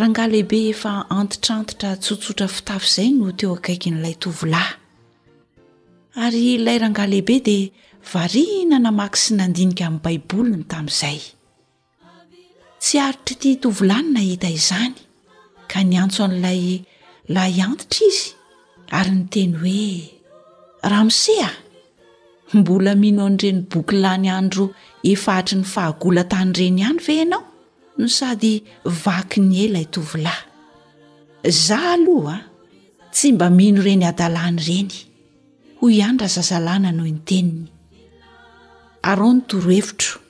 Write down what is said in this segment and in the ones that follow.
Rangahy lehibe efa antitrantitra tsotsotra fitafy izay no teo akaikin'ilay tovolahy. Ary ilay rangahy lehibe dia variana namaky sy nandinika amin'ny Baiboly ny tamin'izay. Tsy aritr'ity tovolahy ny nahita izany, ka niantso an'ilay lahy antitra izy ary niteny hoe, Ramose a! Mbola mino an'ireny boky lany andro efa hatry ny fahagola tany ireny ihany ve ianao? no sady vaky ny e ilay tovolahy za aloha tsy mba mino ireny adalany ireny hoy ihany ra zazalahy nanohy ny teniny arao ny torohevitro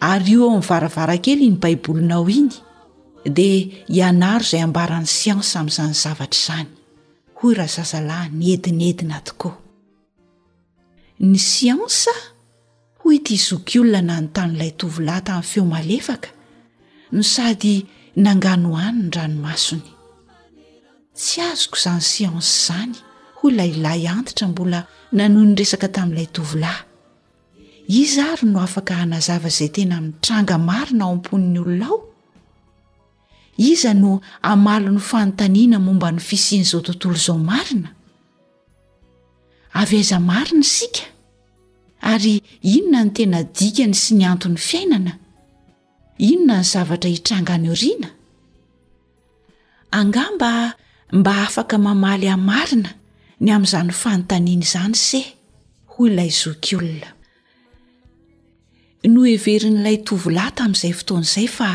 ary io ao amin'ny varavarakely iny baibolinao iny dia ianaro izay ambaran'ny siansa amin'izany zavatra izany hoy ra zazalahy ny edinedina tokoa Ny siansa, hoy ity zokiolona nanontany ilay tovolahy tamin'ny feo malefaka no sady nanganohano ny ranomasony. Tsy azoko izany siansa izany, hoy ilay lahy antitra mbola nanohy ny resaka tamin'ilay tovolahy. Iza ary no afaka hanazava izay tena mitranga marina ao am-pon'ny olona ao? Iza no hamaly ny fanontaniana momba ny fisian'izao tontolo izao marina? Avy aiza marina isika? Ary inona ny tena dikany sy ny anton'ny fiainana? Inona ny zavatra hitranga any aoriana? Angamba mba afaka mamaly hamarina ny amin'izany fanontaniana izany se, hoy ilay zokiolona. Noheverin'ilay tovolahy tamin'izay fotoana izay fa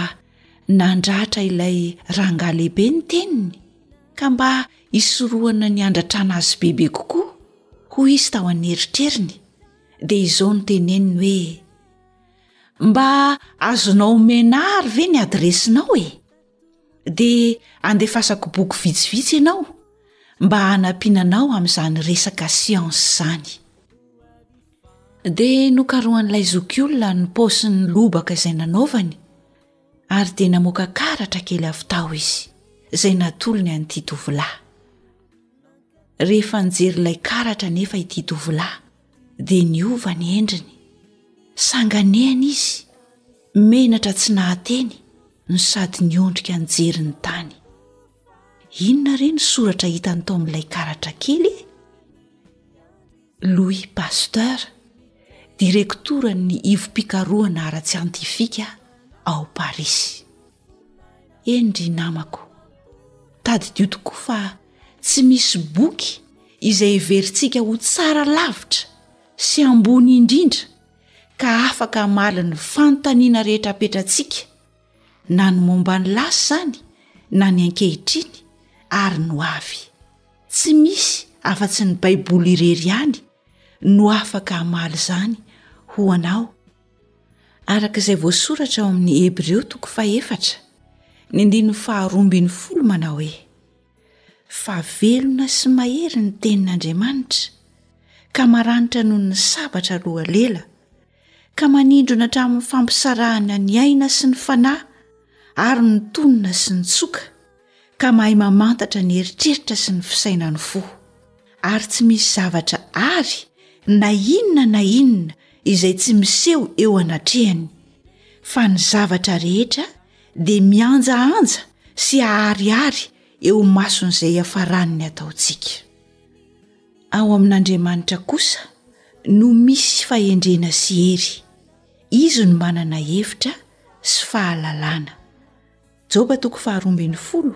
nandratra ilay rangahy lehibe ny teniny ka mba hisorohana ny handratrana azy bebe kokoa, hoy izy tao an'eritreriny, dia izao no teneniny hoe, Mba azonao omena ahy ary ve ny adiresinao e? dia andefasako boky vitsivitsy ianao mba hanampiana anao amin'izany resaka siansa izany dia nokarohan'ilay zokiolona ny paosin'ny lobaka izay nanaovany ary dia namoaka karatra kely avy tao izy izay natolony an'ity tovolahy rehefa nijery ilay karatra nefa ity tovolahy dia niova ny endriny sanganehana izy menatra tsy nahateny no sady niondrika nijery ny tany inona re ny soratra hitany tao amin'ilay karatra kely e louis pasteur direktoran'ny ivom-pikarohana ara-tsiantifika ao parisy endry namako tadidio tokoa fa tsy misy boky izay heverintsika ho tsara lavitra sy ambony indrindra ka afaka hamaly ny fanontaniana rehetra apetrantsika na ny momba ny lasa izany na ny ankehitriny ary no avy tsy misy afa-tsy ny baiboly irery ihany no afaka hamaly izany ho anao araka izay voasoratra ao amin'ny hebreo toko fahefatra ny andininy faharoambin'ny folo manao hoe Fa velona sy mahery ny tenin'Andriamanitra, ka maranitra noho ny sabatra roa lela, ka manindrona hatramin'ny fampisarahana ny aina sy ny fanahy ary ny tonona sy ny tsoka, ka mahay mamantatra ny eritreritra sy ny fisainan'ny fo. Ary tsy misy zavatra àry na inona na inona izay tsy miseho eo anatrehany, fa ny zavatra rehetra dia mihanjahanja sy aharihary eo mason'izay hiafarany ny ataontsika ao amin'andriamanitra kosa no misy fahendrena sy hery izy no manana hevitra sy fahalalana joba toko faharoambin'ny folo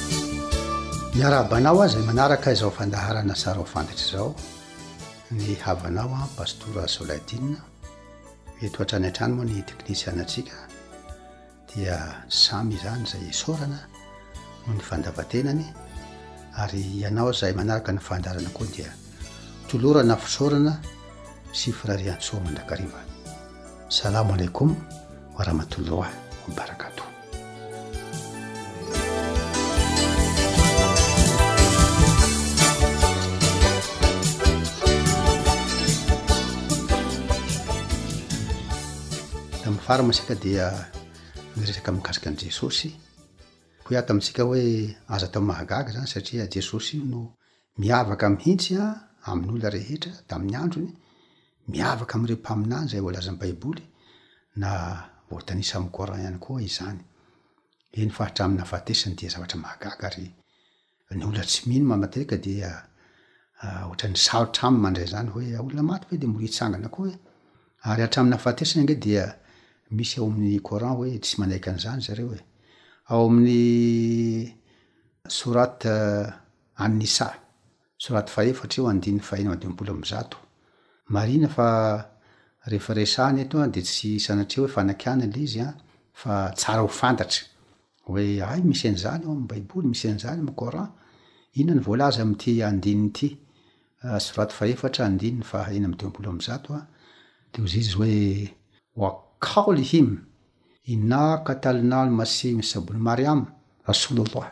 Miarahaba anao aza manaraka izao fandaharana Saro Fanditra izao ny havanao an Pastora Solaidina mety hatrany hatrany moa ny teknisiana antsika dia samy izany izay isaorana noho ny fandavantenany ary ianao izay manaraka ny fandaharana koa dia tolorana fisaorana sy firariantsoa mandrakariva. Salam aleikum wa rahmatullah wa barakatuh. Tamin'ny farany isika dia niresaka mikasika an'i Jesosy. Koa ato amintsika hoe aza atao mahagaga izany satria Jesosy io no Miavaka mihitsy amin'ny olona rehetra tamin'ny androny, miavaka amin'ireo mpaminany izay voalazan'ny Baiboly, na voatanisa amin'ny Coran ihany koa izany. Eny fa hatramin'ny nahafatesany dia zavatra mahagaga ary ny olona tsy mino materka dia ohatran'ny sarotra aminy mandray izany hoe olona maty ve dia mora hitsangana koa ve? Ary hatramin'ny nahafatesany ange dia misy ao amin'ny Coran hoe tsy manaiky an'izany zareo e. Ao amin'ny Sourate Any Nisa, soraty fahefatra io andininy fahenina amby dimampolo amby zato. Marihina fa rehefa resahina eto an, dia tsy sanatria hoe fanakiana ilay izy an, fa tsara ho fantatra hoe hay misy an'izany ao amin'ny Baiboly, misy an'izany amin'ny Coran. Inona no voalaza amin'ity andininy ity, soraty fahefatra andininy fahaenina amby dimampolo amby zato an, dia hoy Jesosy hoe, Wa qawlihim, Inna qatalna al-Masih Isa ibn Maryam, Rasulullah.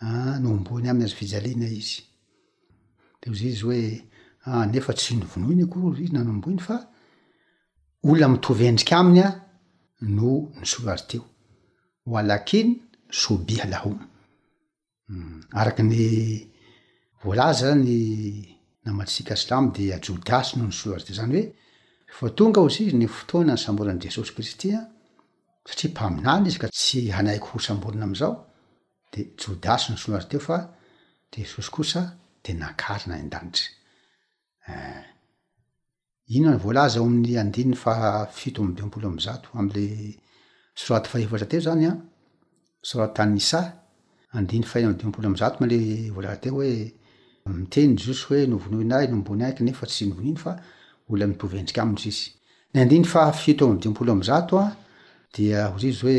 An, nohomboany aminy azo fijaliana izy. De hoy izy hoe, an, nefa tsy novonoiny akory hoy izy na nohomboiny fa olona mitovy endrika aminy an no nisolo azy teo. Walakin shubiha lahum. Araka ny voalaza zany na matsika silamo dia jodasy no nisolo azy teo. Zany hoe refa tonga hoy izy ny fotoana nisamboran'i Jesosy Kristy an, satria mpaminany izy ka tsy hanaiky hosamborina amizao, Dia Jodasy no solon'azy teo fa Jesosy kosa dia nakarina any an-danitra. Eh. Inona no voalaza ao amin'ny andininy faha fito amby dimampolo amby zato amle soraty faha efatra teo zany an, soraty tany Nisa, andininy faha enina amby dimampolo amby zato le voalaza teo hoe, miteny Jesosy hoe novonoina ahy, nomboina ahy kanefa tsy novoniny fa olona mitovy endrika aminy Jesosy. Ny andininy faha fito amby dimampolo amby zato an, dia hozizy hoe,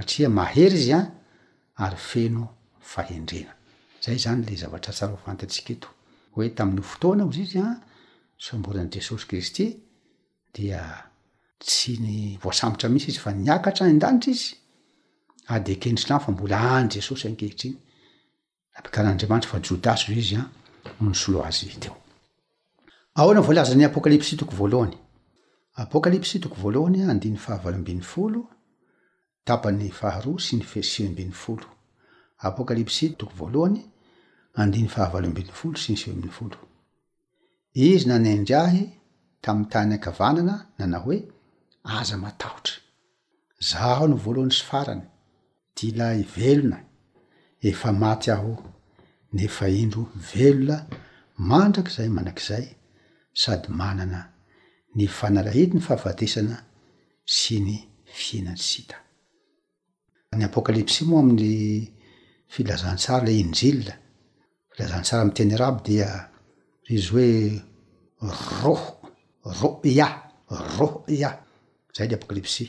satria mahery izy an, ary feno fahendrena. Zay izany le zavatra tsara ho fantatsika eto, hoe tamin'io fotoana ozy izy an, nosamborin'i Jesosy Kristy, dia tsy ny voasambotra mihitsy izy fa niakatra any an-danitra izy, ary de kendritrany fa mbola any Jesosy ankehitriny. Nampianarin'Andriamanitra fa Jodasy izao izy no nisolo azy teo. Ahoana no voalazan'ny Apokalypsy toko voalohany? Apokalypsy toko voalohany, andininy fahavalo ambin'ny folo, tapany faharoa sy ny fe sivy ambin'ny folo. Apokalypsy toko voalohany, andininy fahavalo ambin'ny folo sy ny sivy ambin'ny folo. Izy nanendry ahy tamin'ny tany ankavanana nanao hoe, Aza matahotra. Zaho no voalohany sy farany. Jilahy velona, efa maty aho, nefa indro velona mandrakizay mandrakizay sady manana ny fanalahidin'ny fahafatesana sy ny fihenan'ny sida. Ny Apokalypsy moa amin'ny filazantsara, ilay Injil, filazantsara amin'ny teny arabo dia izy hoe Roh, Ro'ya, Ro'ya, zay le Apokalypsy.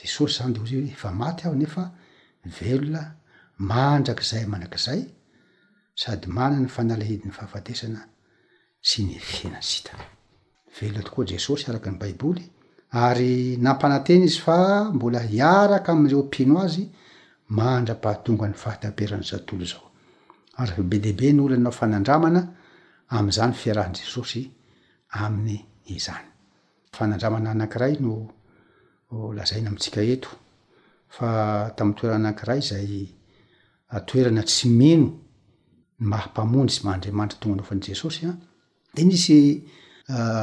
Jesosy izany dia hoy izy hoe, efa maty aho nefa velona mandrakizay mandrakizay sady manana ny fanalahidin'ny fahafatesana sy ny fiainan'ny sitany. Velona tokoa Jesosy araka ny Baiboly ary nampanantena izy fa mbola hiaraka amin'ireo mpino azy mandra-pahatongan'ny fahataperan'izao tontolo izao. Ary efa be dia be ny olona nanao fanandramana amin'izany fiarahan'i Jesosy aminy izany. Fanandramana anankiray no lazaina amintsika eto, fa tamin'ny toerana anankiray izay toerana tsy mino ny maha Mpamonjy sy maha Andriamanitra tonga naofan'i Jesosy, dia nisy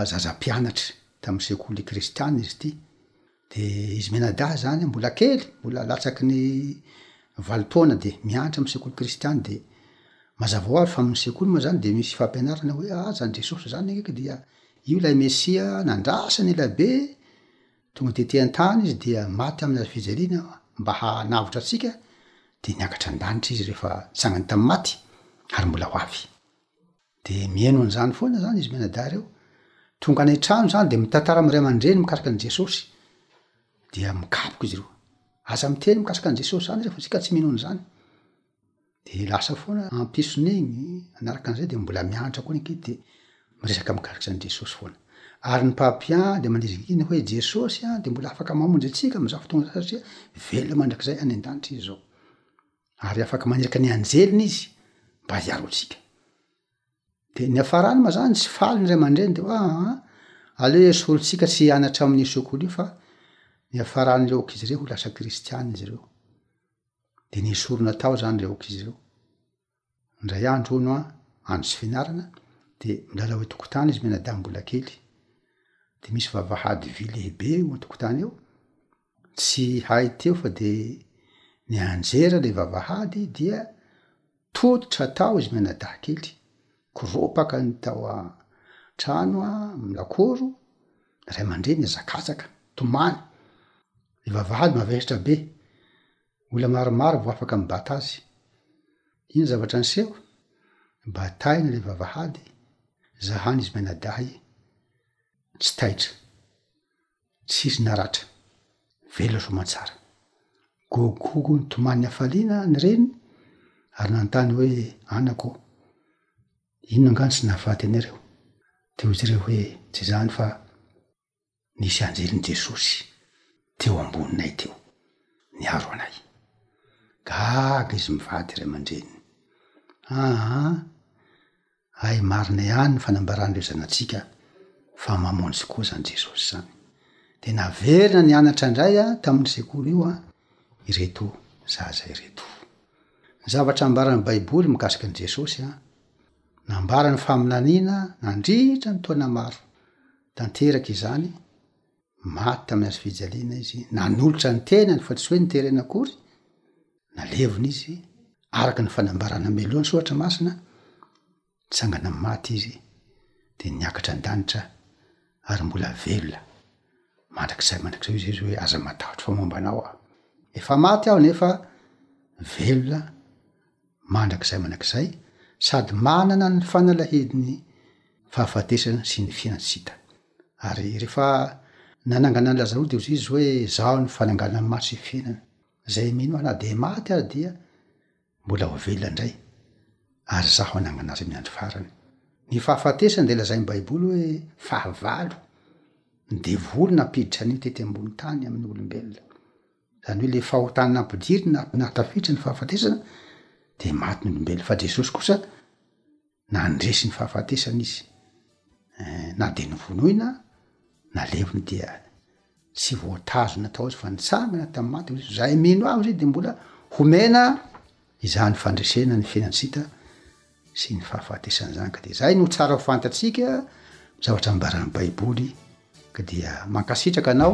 zaza mpianatra tamin'ny sekoly kristiana izy ity, dia izy mianadahy izany mbola kely, mbola latsaky ny valo taona dia mianatra amin'ny sekoly kristiana, dia mazava ho azy fa amin'ny sekoly moa izany dia misy fampianarana hoe aza ny Jesosy izany angeka dia Io ilay Mesia nandrasana ilay be tonga tety an-tany izy dia maty amin'ny hazo fijaliana mba hanavotra antsika dia niakatra an-danitra izy rehefa nitsangana tamin'ny maty ary mbola ho avy. Dia mihaino an'izany foana izany izy mianadahy ireo. Tonga any an-trano izany dia mitantara amin'ny ray aman-dreny mikasika an'i Jesosy. Dia mikapoka izy ireo. Aza miteny mikasika an'i Jesosy izany rehefa isika tsy mino an'izany. de lasa foana ampisony egny, manaraka an'zay de mbola mianatra koa ny ankizy de miresaka mikasika an'i Jesosy foana, ary ny mpampià de mandidiky ny ankizy hoe Jesosy an de mbola afaka mamonjy antsika am'zao fotoana zao satria velona mandrakizay any an-danitra izy zao, ary afaka maniraka ny anjeliny izy mba hiaro antsika, de ny hafarany ma zany tsy faly ny ray aman-dreny de hoe aa aleo esorintsika tsy hianatra amin'io sekoly io fa ny hafaran'ireo ankizy reo ho lasa kristiana izy reo. de nesorina tao zany le aoka izy reo. Indray andro hono an, andro tsy fianarana, de milalao an-tokotany izy mianadahy mbola kely, de misy vavahady vy lehibe eo an-tokotany eo, tsy hay teo fa de nianjera le vavahady dia tototra tao izy mianadahy kely, koropaka ny tao an-trano an, amin'ny lakoro, ray aman-dreny hazakazaka, tomany. Ny vavahady mavesatra be. Olona maromaro vao afaka mibata azy. Inona zavatra niseho? Bataina ilay vavahady, zahany izy mianadahy. Tsy taitra. Tsisy naratra. Velona soa aman-tsara. Gogogo nitomany hafaliana ny reniny ary nanontany hoe, Anako, inona angaha no tsy nahafaty anareo? Dia hoy izy ireo hoe, Tsy izany fa nisy anjelin'i Jesosy teo amboninay teo, niaro anay. Gaga izy mivady ray aman-dreniny. Aa, hay marina ihany ny fanambaran'ireo zanatsika fa mamonjy koa izany Jesosy izany. Dia naverina nianatra indray tamin'io sekoly io ireto zaza ireto. Ny zavatra ambaran'ny Baiboly mikasika an'i Jesosy, nambarany faminaniana nandritra ny taona maro, tanteraka izany, maty tamin'ny hazo fijaliana izy, nanolotra ny tenany fa tsy hoe niterena akory, nalevina izy, araka ny fanambarana melohany soratra masina, nitsangana amin'ny maty izy de niakatra an-danitra ary mbola velona mandrakizay mandrakizay, hoy Jesoa hoe aza matahotra fa momba anao aho, efa maty aho nefa velona. mandrakizay mandrakizay sady manana ny fanalahidin'ny fahafatesana sy ny fiantsita. Ary rehefa nanangana an'i Lazaro dia hoy Jesoa hoe Zaho ny fananganana maty sy fiainana. Izay mino ahy na dia maty ary dia mbola ho velona indray. Ary Zaho hanangana azy amin'ny andro farany. Ny fahafatesana dia lazain'ny Baiboly hoe fahavalo ny devoly nampiditra an'io tety ambony tany amin'ny olombelona. zany hoe le fahotana nampidiry na- na tafiditra ny fahafatesana de maty ny olombelona fa jesosy kosa nandresy ny fahafatesana izy en na de novonoina na levony dia tsy voatazona tao izy fa nitsangana tamy maty jesosy, zay mino azy de mbola homena Izany fandresena ny fiantsita sy ny fahafatesan'ny zanaka dia izay no tsara ho fantatsika ny zavatra ambaran'ny Baiboly ka dia mankasitraka anao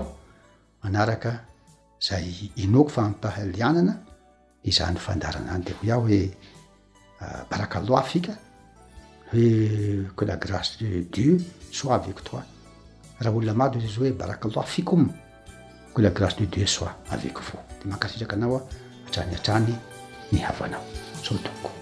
manaraka izay inoako fa ampahalianana izany fandaharana izany dia hoy aho hoe Barakallah fika. Hee que la grace de Dieu soit avec toi raha olona maro izy hoe barakallah fikum que la grace de Dieu soit avec vous de mankasitraka anao a hatrany hatrany ny havanao sao tompoko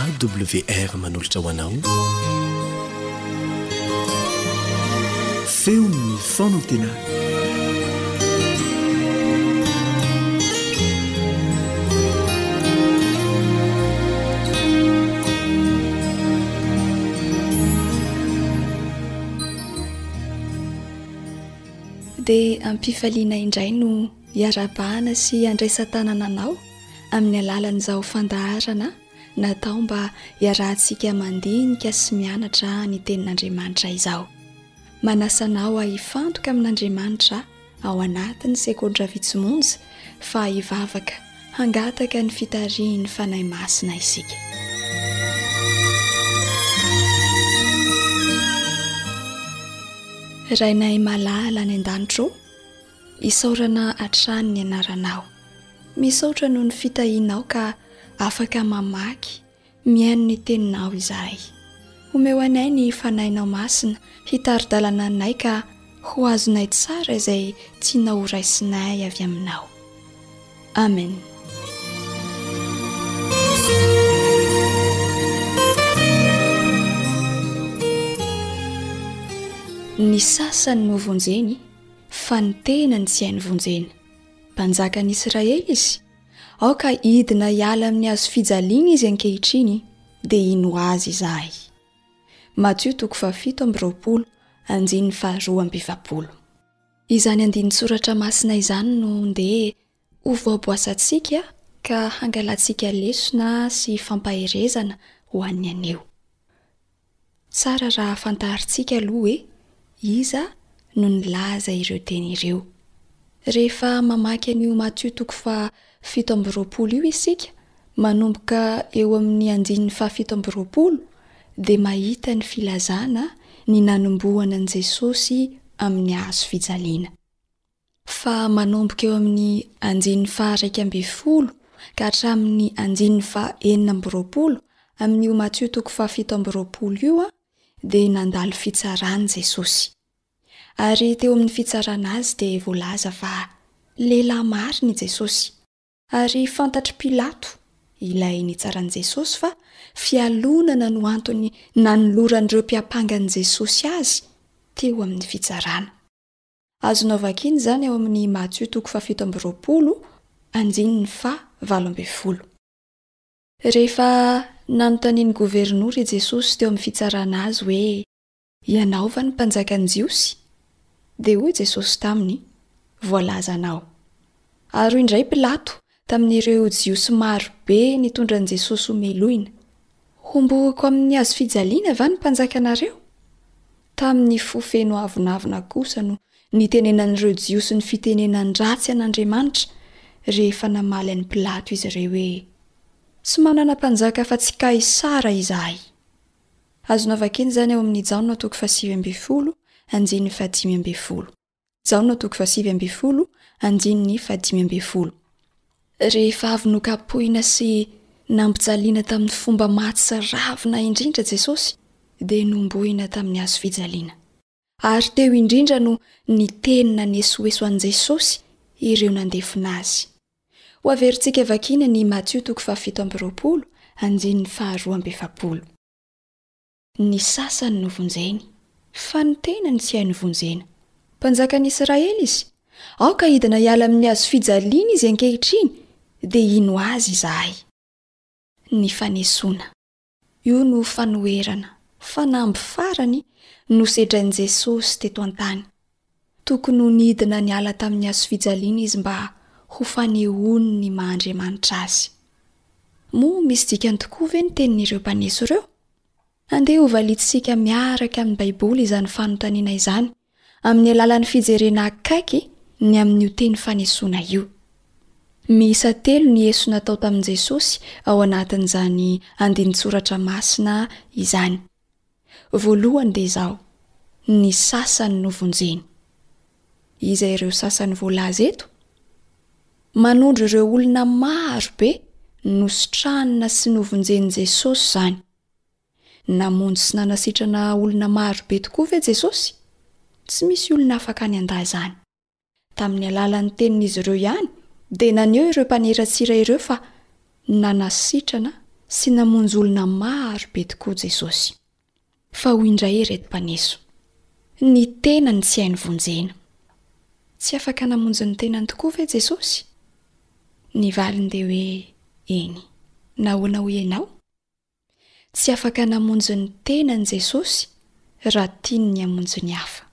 AWR manolotra ho anao feon'ny fanantenana. dia ampifaliana indray no Hiarahabahana sy handraisan-tanana anao amin'ny alalan'izao fandaharana natao mba hiarahantsika mandinika sy mianatra ny Tenin'Andriamanitra izao. Manasa anao hifantoka amin'Andriamanitra ao anatin'ny Sekontr Vitsy Monja fa hivavaka hangataka ny fitarihin'ny Fanahy Masina isika. Rainay malala any an-danitra ô! Isaorana hatrany ny anaranao. Misaotra noho ny fitahianao ka afaka mamaky, mihaino ny Teninao izahay. Omeo anay ny Fanahinao Masina hitari-dalana anay ka ho azonay tsara izay tianao horaisinay avy Aminao. Amen. Ny sasany novonjeny. Fa ny tenany tsy hainy vonjena. Mpanjakan'ny Israely izy, aoka hidina hiala amin'ny hazo fijaliana izy ankehitriny, dia hino azy izahay. Matio toko fahafito amby roapolo, andininy faharoa amby efapolo. Izany andinin-tsoratra masina izany no ndeha hovaoboasantsika ka hangalantsika lesona sy fampaherezana ho an'ny anio. Tsara raha fantarintsika aloha hoe iza no nilaza ireo teny ireo. Rehefa mamaky an'io Matio toko faha fito amby roapolo io isika, manomboka eo amin'ny andininy faha fito amby roapolo, dia mahita ny filazana ny nanombohana an'i Jesosy amin'ny hazo fijaliana. fa manomboka eo amin'ny andininy faha iraika ambin'ny folo ka hatramin'ny andininy faha enina amby roapolo amin'io Matio toko faha fito amby roapolo io dia nandalo fitsarana Jesosy. Ary teo amin'ny fitsarana Azy dia voalaza fa lehilahy marina i Jesosy. Ary fantatr'i Pilato, ilay nitsara an'i Jesosy fa fialonana no antony nanoloran'ireo mpiampanga an'i Jesosy Azy teo amin'ny fitsarana. Azonao vakiana izany ao amin'ny Matio toko fahafito amby roapolo, andininy faha valo ambin'ny folo. Rehefa nanontanian'ny governora i Jesosy teo amin'ny fitsarana Azy hoe, Ianao va no Mpanjakan'ny Jiosy? dia hoy Jesosy taminy, Voalaza anao. Ary hoy indray Pilato, tamin'ireo Jiosy maro be nitondra an'i Jesosy homelohina, Homboriko amin'ny hazofijaliana va ny mpanjakanareo? Tamin'ny fo feno avonavona kosa no nitenenan'ireo Jiosy ny fitenenan-dratsy an'Andriamanitra, rehefa namaly an'i Pilato izy ireo hoe, Tsy manana mpanjaka afa-tsy Kaisara izahay. Azonao vakina izany ao amin'ny Jaona toko fahasivy ambin'ny folo, andininy fahadimy ambin'ny folo. Jaona toko fahasivy ambin'ny folo, andininy fahadimy ambin'ny folo. Rehefa avy nokapohina sy nampijaliana tamin'ny fomba mahatsiravina indrindra Jesosy, dia nombohina tamin'ny hazo fijaliana. Ary teo indrindra no niteny nanesoeso an'i Jesosy ireo nandefona azy. Ho averintsika vakiana ny Matio toko fahafito amby roapolo, andininy faharoa amby efapolo. Ny sasany novonjeny, fa ny tenany tsy hay novonjena. Mpanjakan'ny Israely Izy. Aoka hidina hiala amin'ny hazo fijaliana Izy ankehitriny, dia hino Azy izahay. Ny fanesoana. Io no fanoherana, fanamby farany nosedrain'i Jesosy teto an-tany. Tokony ho nidina niala tamin'ny hazofijaliana izy mba ho fanehoany ny maha Andriamanitra azy. Moa misy dikany tokoa ve ny tenin'ireo mpaneso ireo? Andeha hovaliantsika miaraka amin'ny Baiboly izany fanontaniana izany amin'ny alalan'ny fijerena akaiky ny amin'io teny fanesoana io. Miisa telo ny eso natao tamin'i Jesosy ao anatin'izany andinin-tsoratra masina izany. Voalohany dia izao, ny sasany no vonjeny. Iza ireo sasany voalaza eto? Manondro ireo olona maro be nositrahana sy novonjen'i Jesosy izany. Namonjy sy nanasitrana olona maro be tokoa ve Jesosy? Tsy misy olona afaka ny handà izany. Tamin'ny alalan'ny tenin'izy ireo ihany dia naneho ireo mpaniratsira ireo fa nanasitrana sy namonjy olona maro be tokoa Jesosy. Fa hoy indray ireto mpaneso, Ny tenany tsy hainy vonjena. Tsy afaka namonjy ny tenany tokoa ve Jesosy? Ny valiny dia hoe eny. Nahoana hoy ianao? Tsy afaka namonjy ny tenany Jesosy raha tiany ny hamonjy ny hafa.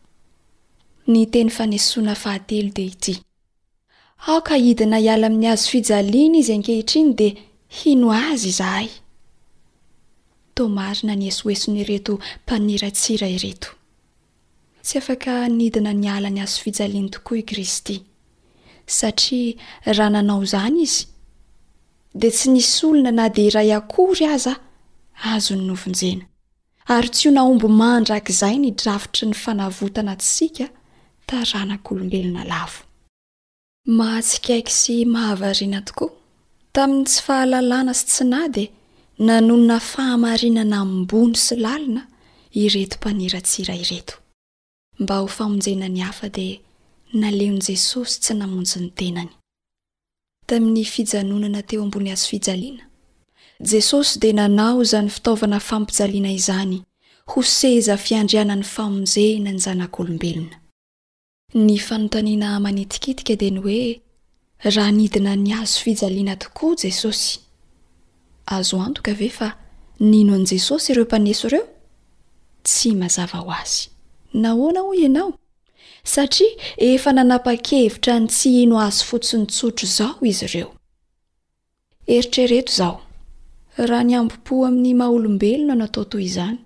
Ny teny fanesoana fahatelo dia ity, Aoka hidina hiala amin'ny hazo fijaliana izy ankehitriny dia hino azy izahay. Toa marina ny esoeson'ireto mpaniratsira ireto. Tsy afaka nidina niala ny hazofijaliany tokoa i Kristy, satria raha nanao izany Izy, dia tsy nisy olona na dia iray akory aza azony novonjena. Ary tsy ho nahomby mandrakizay ny drafitry ny fanavotana antsika taranak'olombelona lavo. Mahatsikaiky sy mahavariana tokoa, tamin'ny tsy fahalalana sy tsy nady nanonona fahamarinana ambony sy lalina ireto mpaniratsira ireto. Mba ho famonjena ny hafa dia naleon'i Jesosy tsy namonjy ny tenany. Tamin'ny fijanonana teo ambony hazofijaliana, Jesosy dia nanao izany fitaovana fampijaliana izany ho seza fiandrianan'ny famonjena ny zanak'olombelona. Ny fanontaniana manitikitika dia ny hoe, raha nidina ny hazo fijaliana tokoa Jesosy, azo antoka ve fa nino an'i Jesosy ireo mpaneso ireo? Tsy mazava ho azy. Nahoana hoy ianao? Satria efa nanapa-kevitra ny tsy hino Azy fotsiny tsotr'izao izy ireo. Eritrereto izao, raha ny hambom-po amin'ny maha olombelona no atao toy izany,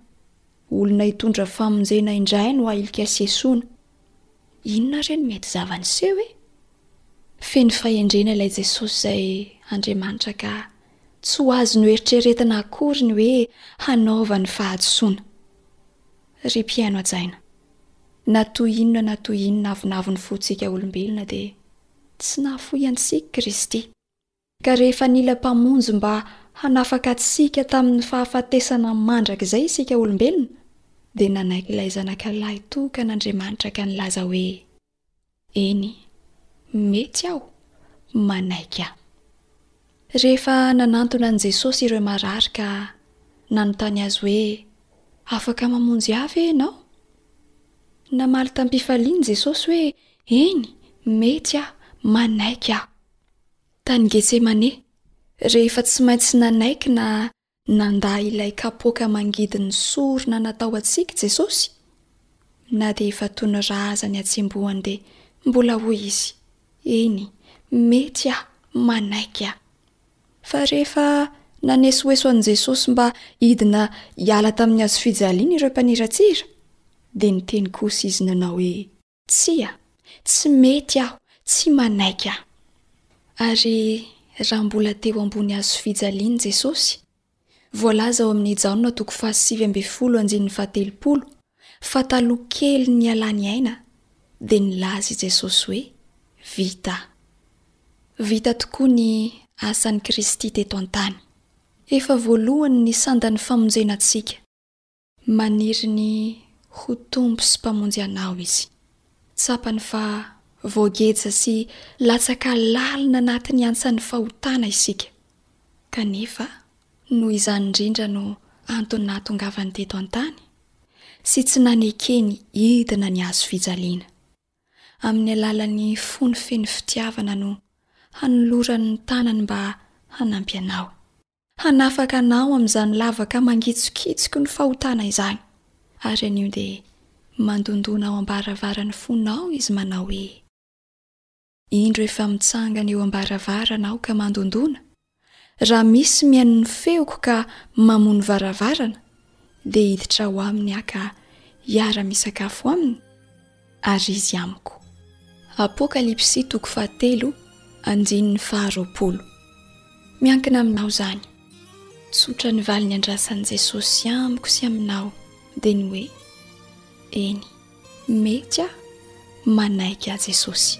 olona hitondra famonjena indray no ahilika sy esoina. Inona re no mety zava-niseho e? Feno fahendrena ilay Jesosy izay Andriamanitra angaha tsy ho azy noeritreretina akory ny hoe hanaovany fahadisoana. Ry mpihaino hajaina, na toy inona na toy inona avonavon'ny fontsika olombelona dia tsy nahafoy antsika Kristy. Ka rehefa nila Mpamonjy mba hanafaka antsika tamin'ny fahafatesana mandrakizay isika olombelona, dia nanaiky ilay Zanaka Lahy tokan'Andriamanitra ka nilaza hoe, Eny, mety aho, manaiky aho. Rehefa nanantona an'i Jesosy ireo marary ka nanontany Azy hoe, Afaka mamonjy ahy ve Ianao? Namaly tamim-pifaliana Jesosy hoe, Eny, mety aho, manaiky aho. Tany Getsemane, rehefa tsy maintsy nanaiky na nandà ilay kapoaka mangidy ny sorona natao antsika Jesosy, na dia efa tony rà aza ny hatsembohany dia mbola hoy Izy, Eny, mety aho, manaiky aho. Fa rehefa nanesoeso an'i Jesosy mba hidina hiala tamin'ny hazofijaliana ireo mpaniratsira, dia niteny kosa Izy nanao hoe. Tsia, tsy mety aho, tsy manaiky aho. Ary raha mbola teo ambony hazo fijaliana Jesosy, voalaza ao amin'i Jaona toko fahasivy ambin'ny folo andininy fahatelopolo fa taloha kely nialany aina dia nilaza i Jesosy hoe vita. Vita tokoa ny asan'i Kristy teto an-tany. Efa voalohany ny sandan'ny famonjena antsika. Maniry ny ho Tompo sy Mpamonjy anao Izy. Tsapany fa voageja sy latsaka lalina anatin'ny antsan'ny fahotana isika. Kanefa, noho izany indrindra no antony nahatongavany teto an-tany, sy tsy nanekeny hidina ny hazo fijaliana. Amin'ny alalan'ny fony feno fitiavana no hanolorany ny tanany mba hanampy anao. Hanafaka anao amin'izany lavaka mangitsokitsoky ny fahotana izany. Ary anio dia mandondona ao am-baravaran'ny fonao Izy manao hoe, Indro efa mitsangana eo am-baravarana Aho ka mandondona, raha misy mihaino ny feoko ka mamono varavarana, dia hiditra ao aminy Aho ka hiara-misakafo aminy, ary izy amiko. Apokalypsy toko fahatelo andininy faharoapolo. Miankina aminao izany. Tsotra ny valy niandrasan'i Jesosy amiko sy aminao dia ny hoe, Eny, mety aho manaiky ahy Jesosy.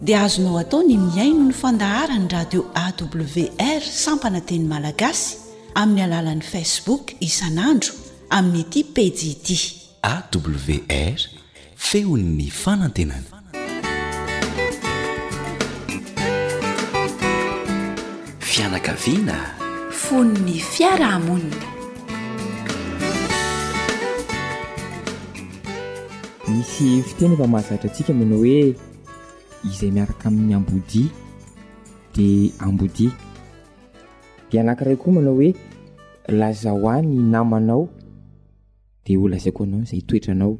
dia azonao atao ny mihaino ny fandaharan'ny radio awr sampana teny malagasy amin'ny alalan'ny facebook isan'andro amin'ity pejy ity. Awr, feon'ny fanantenana. Fianakaviana, fon'ny fiarahamonina. Misy fiteny efa mahazatra antsika manao hoe. izay miaraka amin'ny ambodia dia ambodia. Dia anankiray koa manao hoe lazao ahy ny namanao dia ho lazaiko anao izay toetranao.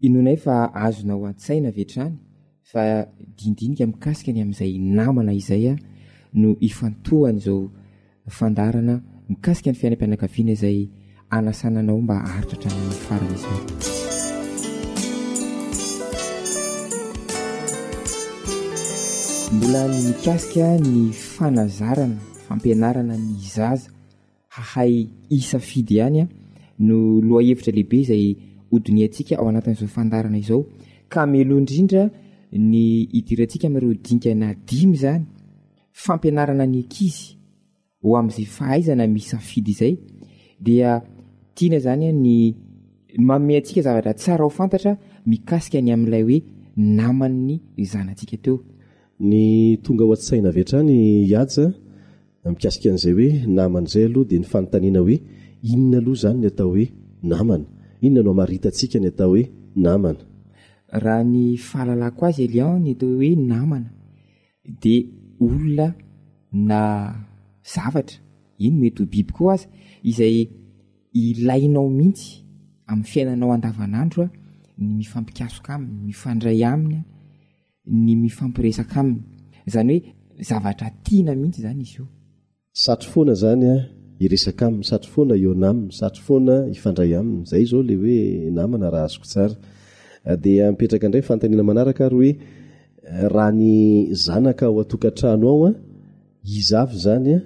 Inoanay fa azonao an-tsaina avy hatrany fa dindinika mikasika ny amin'izay namana izay no ifantohan'izao Fandaharana mikasika ny fiainam-pianakaviana izay hanasana anao mba haharitra hatramin'ny farany izao. Mbola ny mikasika ny fanazarana, fampianarana ny zaza hahay hisafidy ihany ah, no lohahevitra lehibe izay hodinihantsika ao anatin'izao fandarana izao. Ka meloha indrindra ny hidirantsika amin'ireo dinkana dimy izany fampianarana ny ankizy ho amin'izay fahaizana misafidy izay dia tiana zany a ny maome antsika zavatra tsara ho fantatra mikasika ny amin'ilay hoe naman'ny zanatsika teo ny tonga ao an-tsaina avy hatrany hihaja mikasika an'izay hoe namana izay aloha dia ny fanontaniana hoe inona aloha izany ny atao hoe namana inona no hamaritantsika ny atao hoe namana raha ny fahalalako azy elian ny atao hoe namana dia olona na zavatra, eny mety ho biby koa aza, izay ilainao mihitsy amin'ny fiainanao andavanandro ny mifampikasoka aminy, mifandray aminy, ny mifampiresaka aminy. Izany hoe zavatra tiana mihitsy izany izy io. Satry foana zany a hiresaka aminy satry foana hihaona aminy satry foana hifandray aminy zay zao le hoe namana raha azoko tsara dia mipetraka indray fanontaniana manaraka ary hoe raha ny zanaka ao an-tokantrano ao an iza avy izany an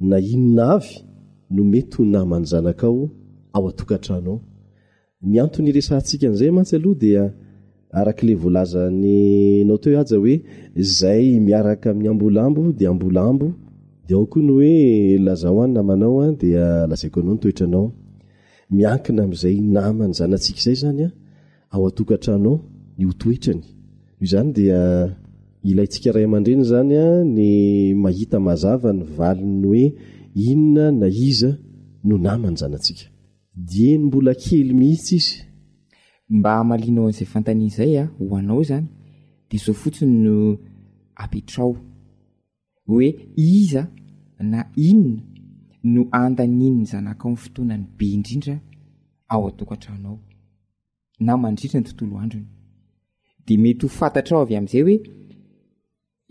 na inona avy no mety ho naman'ny zanakao ao an-tokantrano ao Ny antony hiresahantsika an'izay mantsy aloha dia araka ilay voalazanao teo Haja hoe izay miaraka amin'ny ambolambo dia ambolambo dia ao koa ny hoe lazao any namanao an dia lazaiko anao ny toetranao miankina amin'izay namany zanatsika izay zany an ao an-tokantrano ao ny ho toetrany io zany dia ilaintsika ray aman-dreny zany an ny mahita mazava ny valiny hoe inona na iza no namany zanatsika Dieny mbola kely mihitsy izy. Mba hamalianao an'izay fanontaniana izay a, ho anao izany dia izao fotsiny no apetraho hoe iza na inona no andanian'ny zanakao ny fotoanany be indrindra ao an-tokantrano ao na mandritra ny tontolo androny. Dia mety ho fantatrao avy amin'izay hoe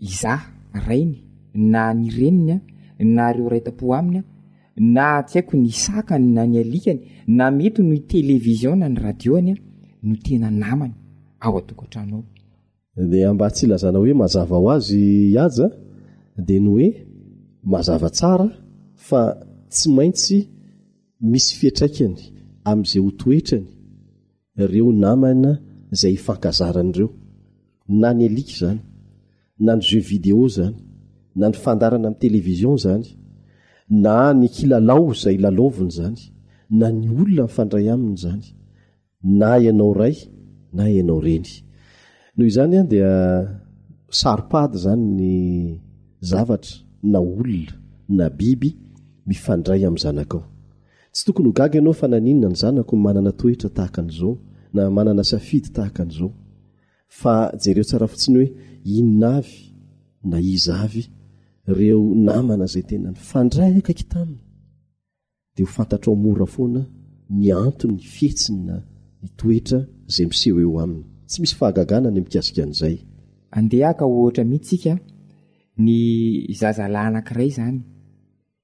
Izaho, rainy, na ny reniny, na ireo ray tam-po aminy, na tsy haiko ny sakany na ny alikany, na mety ny television na ny radio-ny, no tena namany ao an-tokantrano ao. Dia mba tsy hilazana hoe mazava ho azy i Haja, dia ny hoe mazava tsara fa tsy maintsy misy fiantraikany amin'izay ho toetrany, Ireo namana izay ifankazarany ireo, na ny alika izany, na ny jeux vidéo izany, na ny fandaharana amin'ny télévision izany, na ny kilalao izay lalaoviny izany, na ny olona mifandray aminy izany, na ianao ray, na ianao reny. Noho izany dia saro-pady izany ny zavatra na olona na biby mifandray amin'ny zanakao. Tsy tokony ho gaga ianao fa naninona ny zanako manana toetra tahaka an'izao na manana safidy tahaka an'izao. Fa jereo tsara fotsiny hoe inona avy na iza avy ireo namana izay tena nifandray akaiky taminy, dia ho fantatrao mora foana ny antony fihetsiny na ny toetra izay miseho eo aminy. Tsy misy fahagagana ny mikasika an'izay. Andeha haka ohatra mihitsy isika, Ny zazalahy anankiray izany,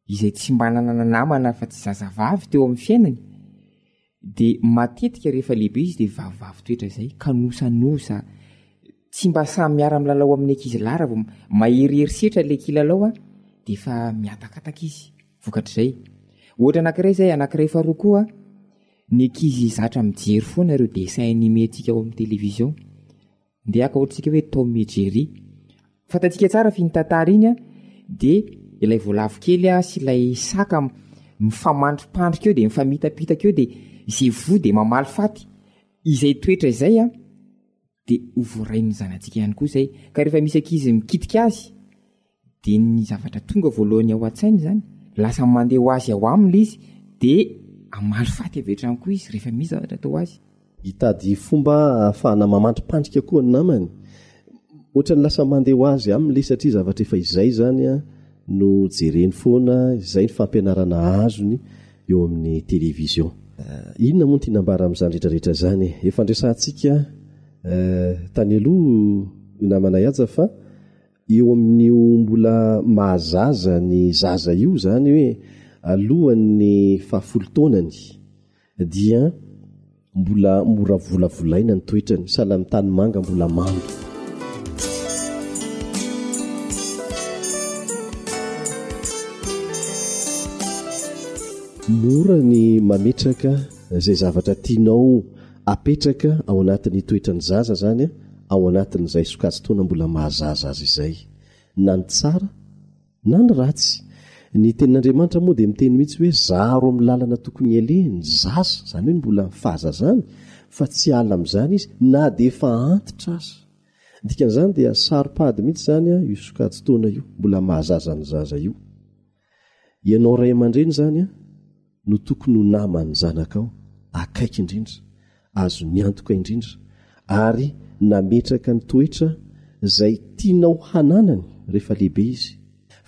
izay tsy mba nanana namana afa tsy zazavavy teo amin'ny fiainany, dia matetika rehefa lehibe izy dia vavivavy toetra izay, kanosanosa, tsy mba sahy miara-milalao amin'ny ankizy lahy raha vao maherihery setra ilay kilalao an, dia efa mihatakataka izy vokatr'izay. Ohatra anankiray izay, anankiray faharoa koa, ny ankizy zatra mijery foana ireo dessin animé-ntsika ao amin'ny télévision. Ndeha haka ohatritsika hoe Tom et Jerry. Fantantsika tsara fa iny tantara iny an, dia ilay voalavo kely an, sy ilay saka mifamandripandrika eo, dia mifamitapitaka eo, dia izay voa dia mamaly faty. Izay toetra izay an, dia ho voarain'ny zanatsika ihany koa izay. Ka rehefa misy ankizy mikitika azy, dia ny zavatra tonga voalohany ao an-tsainy izany lasa mandeha ho azy ao aminy izy dia amaly faty avy hatrany koa izy rehefa misy zavatra atao azy hitady fomba ahafahana mamandripandrika koa ny namany ohatrany lasa mandeha ho azy aminy le satria zavatra efa izay zany a no jereny foana izay ny fampianarana azony eo amin'ny télévision eh, inona moa ny tiana ambara amin'izany rehetrarehetra izany efa andresantsika eh, tany aloha io namana iaja fa eo amin'io mbola mahazaza ny zaza io zany hoe alohan'ny fahafolo taonany dia mbola mora volavolaina ny toetrany sahala ny tanimanga mbola mando mora ny mametraka izay zavatra tianao Apetraka ao anatin'ny toetran'ny zaza izany ao anatin'izay sokajin-taona mbola maha-zaza azy izay. Na ny tsara, na ny ratsy. Ny Tenin'Andriamanitra moa dia miteny mihitsy hoe zaro amin'ny lalana tokony hialehany ny zaza, izany hoe ny mbola ny fahazazany, fa tsy hiala amin'izany izy na dia efa antitra aza. Ny dikan'izany dia saropady mihitsy izany io sokajin-taona io mbola maha-zaza ny zaza io. Ianao ray aman-dreny izany no tokony ho naman'ny zanakao akaiky indrindra, azony antoka indrindra, ary nametraka ny toetra izay tianao hananany rehefa lehibe izy,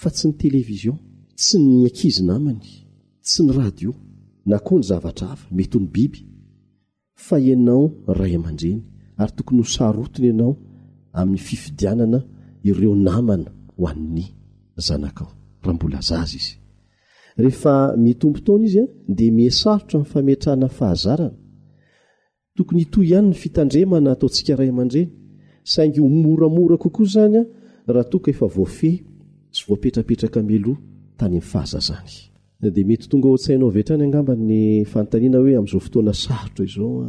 fa tsy ny television, tsy ny ankizy namany, tsy ny radio, na koa ny zavatra hafa, mety ho ny biby. fa ianao ray aman-dreny ary tokony ho sarotiny ianao amin'ny fifidianana ireo namana ho an'ny zanakao raha mbola zaza izy. Rehefa mitombo taona izy dia mihasarotra ny fametrahana fahazarana. Tokony hitohy ihany ny fitandremana ataontsika ray aman-dreny, saingy ho moramora kokoa izany raha toa ka efa voafehy sy voapetrapetraka mialoha tany amin'ny fahazazany. Na dia mety tonga ao an-tsainao avy hatrany angamba ny fanontaniana hoe amin'izao fotoana sarotra izao,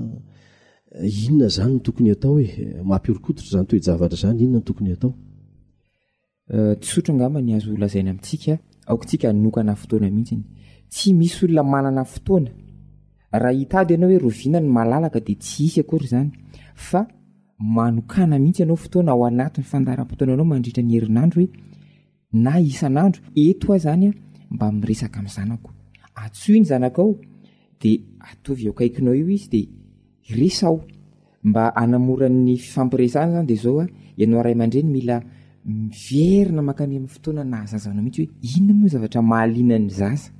inona izany no tokony hatao e? Mampihorokoditra izany toe-javatra izany, inona no tokony hatao? Tsotra angamba ny azo lazaina amintsika, aokantsika hanokana fotoana mihitsy. Tsy misy olona manana fotoana. Raha hitady ianao hoe roviana ny malalaka dia tsy hisy akory izany fa manokana mihitsy ianao fotoana ao anatin'ny fandaharam-potoananao mandritra ny herinandro hoe na isan'andro eto ah zany a mba miresaka amin'ny zanako atsoy ny zanakao de atovy eo akaikinao io izy de resaho mba anamoran'ny fifampiresana zany de zao a ianao ray aman-dreny mila miverina makany amin'ny fotoana nahazazanao mihitsy hoe ino moa zavatra mahaliana ny zaza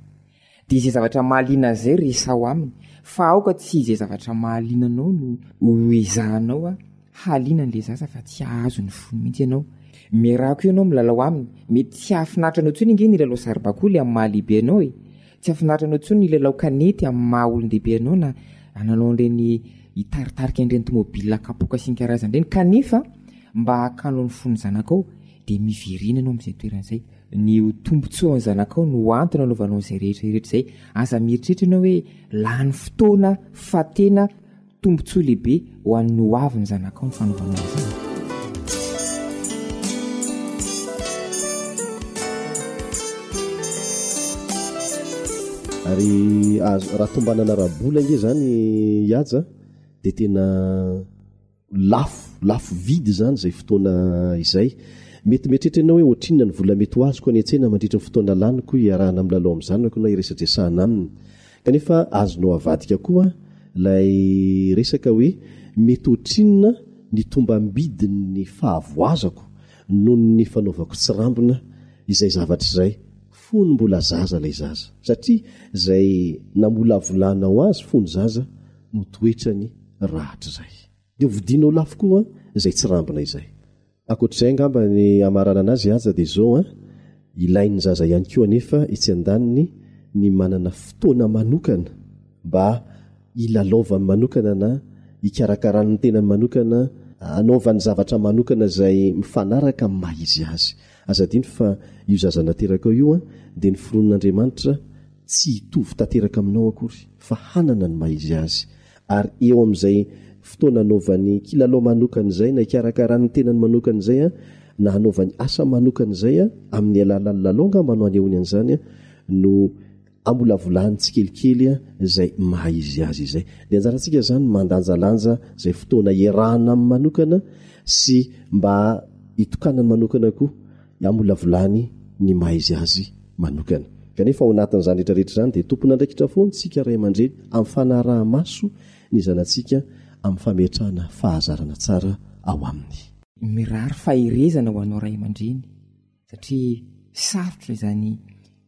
Dia izay zavatra mahaliana an'izay resaho aminy, fa aoka tsy izay zavatra mahaliana anao no ho ezahanao an! Haliana an'ilay zaza fa tsy hahazo ny fony mihitsy ianao. Miaraha koa ianao milalao aminy. Mety tsy hahafinaritra anao intsony ange ny lalao saribakoly amin'ny maha lehibe anao e! Tsy hahafinaritra anao intsony ny lalao kanety amin'ny maha olon-dehibe anao na ananao an'ireny hitaritarika an'ireny tomobilina kapoaka isan-karazany ireny, kanefa mba hakano ny fon'ny zanakao. dia miverina ianao amin'izay toerana izay. Ny ho tombontsoan'ny zanakao no antony anaovanao izay rehetra rehetra izay. Aza mieritreritra ianao hoe lany fotoana fa tena tombontsoa lehibe ho an'ny ho avy ny zanakao ny fanaovanao izany. Ary raha tombanana ara-bola ange izany hihaja dia tena lafo lafo vidy izany izay fotoana izay. Mety mieritreritra ianao hoe ohatrinona ny vola mety ho azoko any an-tsena mandritra ny fotoana laniko hiarahana milalao amin'ny zanako na hiresadresahana aminy. Kanefa azonao avadika koa ilay resaka hoe mety ohatrinona ny tombam-bidin'ny fahavoazako noho ny fanaovako tsirambina izay zavatra izay fony mbola zaza ilay zaza. Satria izay namolavolanao azy fony zaza no toetrany rahatrizay. Dia hovidiana ho lafo koa izay tsirambina izay. Ankoatr'izay angamba ny hamaranana azy aza dia izao an, ilain'ny zaza ihany koa anefa etsy an-daniny ny manana fotoana manokana mba hilalaovany manokana na hikarakarany ny tenany manokana, hanaovany zavatra manokana izay mifanaraka amin'ny maha izy azy. Aza adino fa io zaza naterakao io dia noforonin'Andriamanitra tsy hitovy tanteraka aminao akory fa hanana ny maha izy azy ary eo amin'izay fotoana anaovany kilalao manokana izay na hikarakarany ny tenany manokana izay an na hanaovany asa manokana izay an amin'ny alalan'ny lalao angamba no anehoany an'izany an no ambolavolany tsikelikely an izay maha izy azy izay ny anjarantsika izany mandanjalanja izay fotoana iarahana amin'ny manokana sy mba hitokanany manokana koa Namolavolany ny maha izy azy manokana. Kanefa ao anatin'izany rehetra rehetra izany dia tompon'andraikitra foana isika ray aman-dreny amin'ny fanaraha-maso ny zanatsika amin'ny fametrahana fahazarana tsara ao aminy. Mirary faherezana ho anao ray aman-dreny satria sarotra izany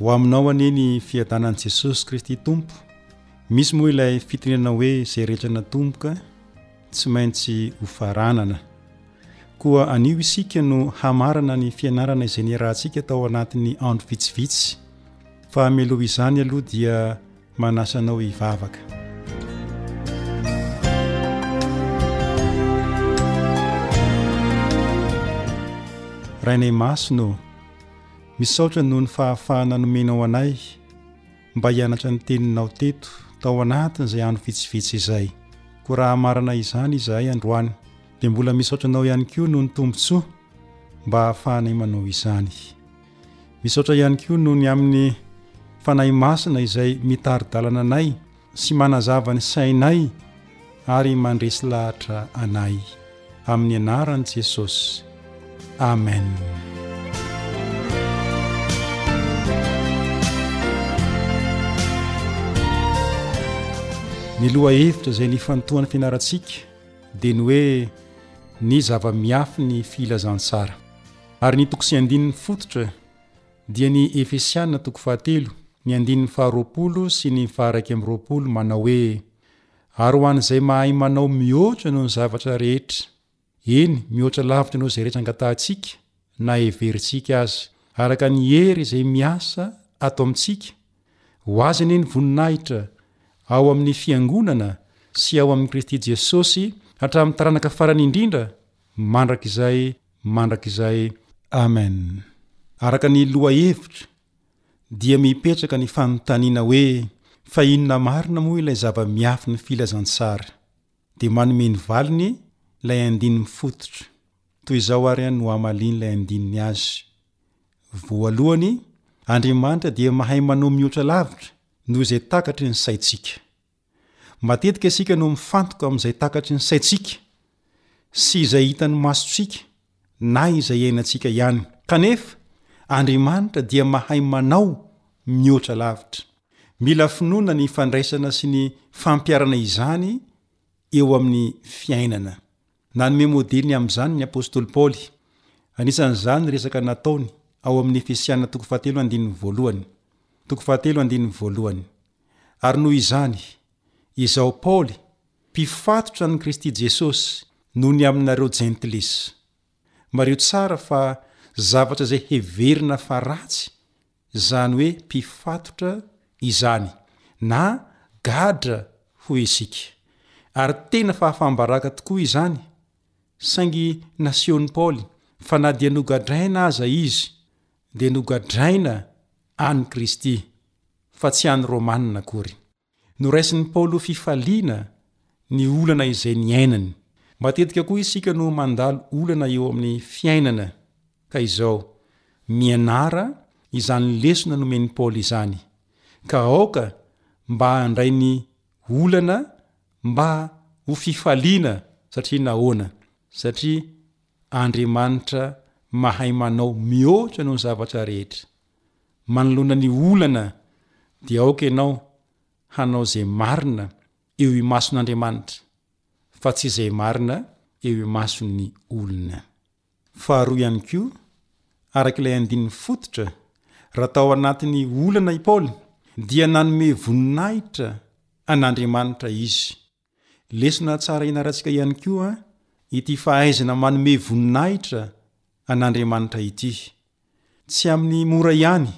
Ho aminao anie ny fiadanan'i Jesosy Kristy Tompo. Misy moa ilay fitenenana hoe izay rehetra natomboka tsy maintsy ho faranana. Koa anio isika no hamarana ny fianarana izay niarahantsika tao anatin'ny andro vitsivitsy. Fa mialoha izany aloha dia Manasa anao hivavaka. Rainay Masina ô, misaotra noho ny fahafahana nomenao anay mba hianatra ny teninao teto tao anatin'izay andro vitsivitsy izay. Koa raha hamarana izany izahay androany, dia mbola misaotra anao ihany koa noho ny tombontsoa mba hahafahanay manao izany. Misaotra ihany koa noho ny amin'ny Fanahy Masina izay mitari-dalana anay sy manazava ny sainay ary mandresy lahatra anay. Amin'ny anaran'i Jesosy. Amen. Ny lohahevitra izay nifantohan'ny fianarantsika dia ny hoe ny zava-miafy ny filazantsara. Ary ny toko sy andininy fototra dia ny Efesiana toko fahatelo, ny andininy faharoapolo sy ny faharaika amby roapolo manao hoe, Ary ho an'izay mahay manao mihoatra noho ny zavatra rehetra, eny, mihoatra lavitra noho izay rehetra angatahantsika na heverintsika aza, araka ny hery izay miasa ato amintsika, ho azy anie ny voninahitra ao amin'ny Fiangonana sy ao amin'i Kristy Jesosy hatramin'ny taranaka farany indrindra, mandrakizay mandrakizay Amen Araka ny lohahevitra dia mipetraka ny fanontaniana hoe fa inona marina moa ilay zava-miafin'ny filazantsara? Dia manome ny valiny ilay andininy mifototra. Toy izao ary no amalian'ilay andininy azy. Voalohany, Andriamanitra dia mahay manohy mihoatra lavitra noho izay takatry ny saintsika. Matetika isika no mifantoka amin'izay takatry ny saintsika sy izay hitan'ny masontsika na izay iainantsika ihany. Kanefa, Andriamanitra dia mahay manao mihoatra lavitra. Mila finoana ny fandraisana sy ny fampiharana izany eo amin'ny fiainana. Nanome modely ny amin'izany ny apostoly Paoly. Anisan'izany ny resaka nataony ao amin'ny Efesiana toko fahatelo andininy voalohany. Toko fahatelo andininy voalohany. Ary noho izany, izaho Paoly, mpifatotra an'i Kristy Jesosy noho ny aminareo Jentilisa. Mariho tsara fa zavatra izay heverina fa ratsy izany hoe mpifatotra, izany, na gadra hoy isika. Ary tena fahafaham-baraka tokoa izany! Saingy nasehon'i Paoly fa na dia nogadraina aza izy, dia nogadraina an'i Kristy, fa tsy an'ny Romanina akory. Noraisin'i Paoly ho fifaliana ny olana izay niainany. Matetika koa isika no mandalo olana eo amin'ny fiainana, ka izao, mianara izany lesona nomen'i Paoly izany, ka aoka mba handray ny olana mba ho fifaliana, satria nahoana? Satria Andriamanitra mahay manao mihoatra noho ny zavatra rehetra. manoloana ny olana dia aoka ianao hanao izay marina eo imason'Andriamanitra fa tsy izay marina eo imason'ny olona. Faharoa ihany koa, araka ilay andininy fototra, raha tao anatin'ny olana i Paoly dia nanome voninahitra an'Andriamanitra izy. Lesona tsara ianarantsika ihany koa ity fahaizana manome voninahitra an'Andriamanitra ity. Tsy amin'ny mora ihany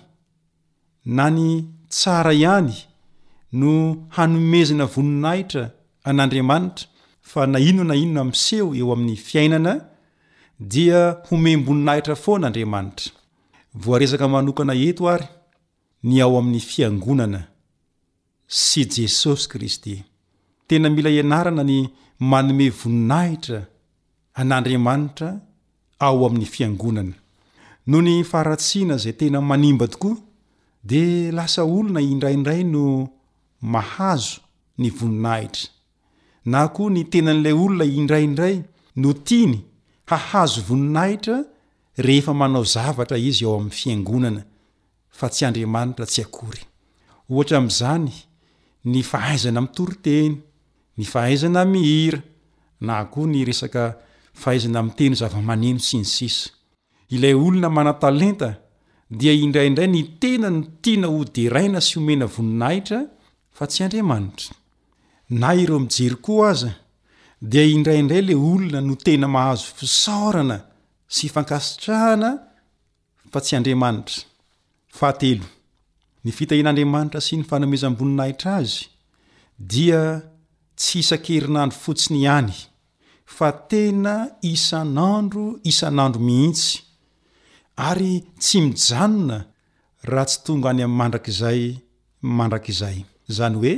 na ny tsara ihany no hanomezana voninahitra an'Andriamanitra fa na inona na inona miseho eo amin'ny fiainana dia homem-boninahitra foana Andriamanitra. Voaresaka manokana eto ary ny ao amin'ny Fiangonana. sy Jesosy Kristy. Tena mila ianarana ny manome voninahitra an'Andriamanitra ao amin'ny Fiangonana. Noho ny faharatsiana izay tena manimba tokoa, dia lasa olona indraindray no mahazo ny voninahitra, na koa ny tenan'ilay olona indraindray no tiany hahazo voninahitra rehefa manao zavatra izy ao amin'ny Fiangonana, fa tsy Andriamanitra tsy akory. Ohatra amin'izany ny fahaizana mitory teny, ny fahaizana mihira, na koa ny resaka fahaizana miteny zava-maneno sy ny sisa Ilay olona manan-talenta dia indraindray ny tena no tiana ho deraina sy omena voninahitra fa tsy Andriamanitra. Na ireo mijery koa aza dia indraindray le olona no tena mahazo fisaorana sy fankasitrahana fa tsy Andriamanitra. Fahatelo, ny fitahian'Andriamanitra sy ny fanomezam-boninahitra Azy dia tsy isan-kerinandro fotsiny ihany, fa tena isan'andro isan'andro mihitsy, ary tsy mijanona raha tsy tonga any amin'ny mandrakizay mandrakizay. Izany hoe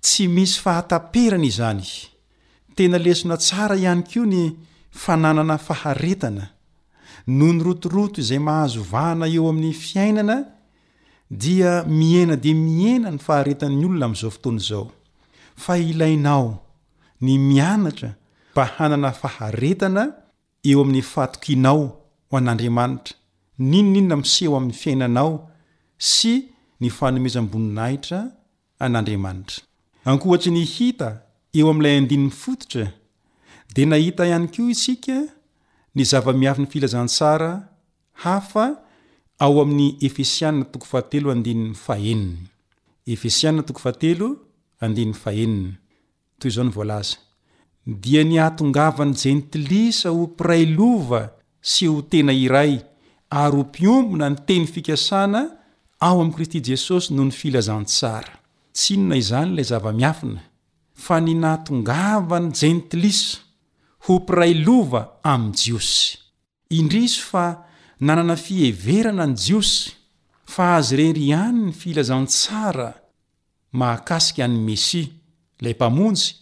tsy misy fahataperany izany. Tena lesona tsara ihany koa ny fananana faharetana. Noho ny rotoroto izay mahazo vahana eo amin'ny fiainana dia mihena dia mihena ny faharetan'ny olona amin'izao fotoana izao. Fa ilainao ny mianatra mba hanana faharetana. eo amin'ny fahatokianao ho an'Andriamanitra, n'inon'inona miseho amin'ny fiainanao sy ny fanomezam-boninahitra an'Andriamanitra. Ankoatry ny hita eo amin'ilay andininy fototra, dia nahita ihany koa isika ny zava-miafin'ny filazantsara hafa ao amin'ny Efesiana toko fahatelo andininy fahenina. Efesiana toko fahatelo andininy fahenina. Toy izao ny voalaza, Dia ny hahatongavan'ny Jentilisa ho mpiray lova sy ho tena iray ary ho mpiombona ny teny fikasana ao amin'i Kristy Jesosy noho ny Filazantsara. Tsy inona izany ilay zava-miafina fa ny nahatongavan'ny Jentilisa ho mpiray lova amin'ny Jiosy. Indrisy fa nanana fiheverana ny Jiosy fa azy irery ihany ny filazantsara mahakasika an'i Mesia, ilay Mpamonjy,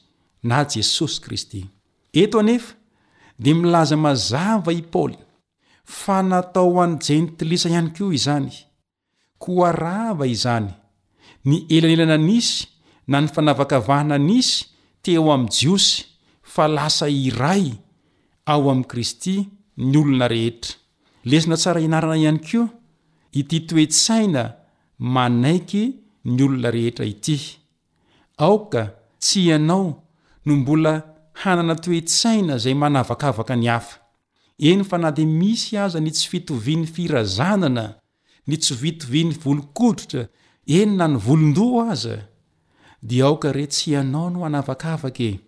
na Jesosy Kristy. Eto anefa dia milaza mazava i Paoly fa natao ho an'ny Jentilisa ihany koa izany, Koa rava izany, ny elanelana nisy na ny fanavakavahana nisy teo amin'ny Jiosy, fa lasa iray ao amin'i Kristy ny olona rehetra. Lesona tsara ianarana ihany koa ity toe-tsaina manaiky ny olona rehetra ity. Aoka tsy ianao no mbola hanana toe-tsaina izay manavakavaka ny hafa. eny fa na dia misy aza ny tsy fitovian'ny firazanana, ny tsvitovian'ny volon-koditra, eny na ny volon-doha aza, dia aoka re tsy ianao no hanavakavaka e!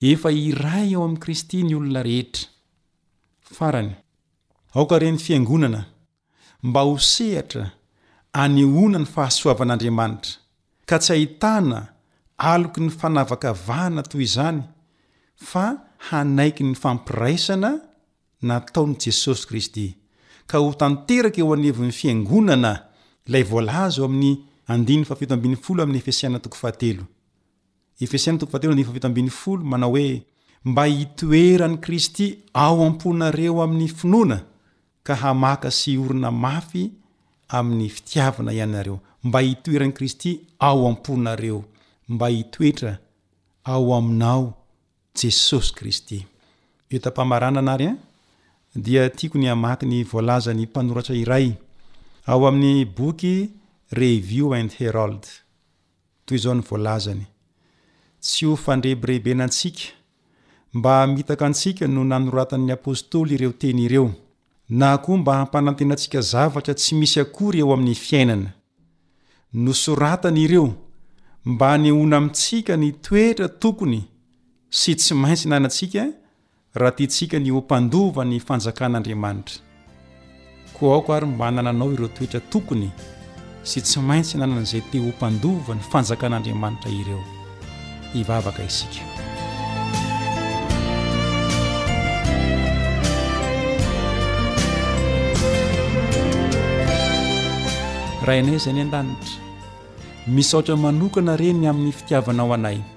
Efa iray ao amin'i Kristy ny olona rehetra. Farany, aoka re ny Fiangonana mba ho sehatra anehoana ny fahasoavan'Andriamanitra, ka tsy ahitana aloky ny fanavakavahana toy izany fa hanaiky ny fampiraisana nataon'i Jesosy Kristy, ka ho tanteraka eo anivon'ny Fiangonana ilay voalaza ao amin'ny andininy fahafito ambin'ny folo amin'ny Efesiana toko fahatelo. Efesiana toko fahatelo andininy fahafito ambin'ny folo manao hoe, Mba hitoeran'i Kristy ao am-ponareo amin'ny finoana, ka hamaka sy hiorina mafy amin'ny fitiavana ianareo, mba hitoeran'i Kristy ao am-ponareo, mba hitoetra ao aminao Jesosy Kristy. Io tam-pamaranana ary an, dia tiako ny hamaky ny voalazan'ny mpanoratra iray ao amin'ny boky Review and Herald, Toy izao ny voalazany, Tsy ho fandrebirebena antsika, mba hamitaka antsika no nanoratan'ny apostoly ireo teny ireo, na koa mba hampanantenantsika zavatra tsy misy akory eo amin'ny fiainana. Nosoratany ireo mba hanehoana amintsika ny toetra tokony sy tsy maintsy ananantsika Raha tiantsika ny ho mpandova ny Fanjakan'Andriamanitra, koa aoka àry mba hanananao ireo toetra tokony sy tsy maintsy ananan'izay te ho mpandova ny Fanjakan'Andriamanitra ireo. Hivavaka isika. Rainay izay any an-danitra, misaotra manokana re ny amin'ny fitiavanao anay.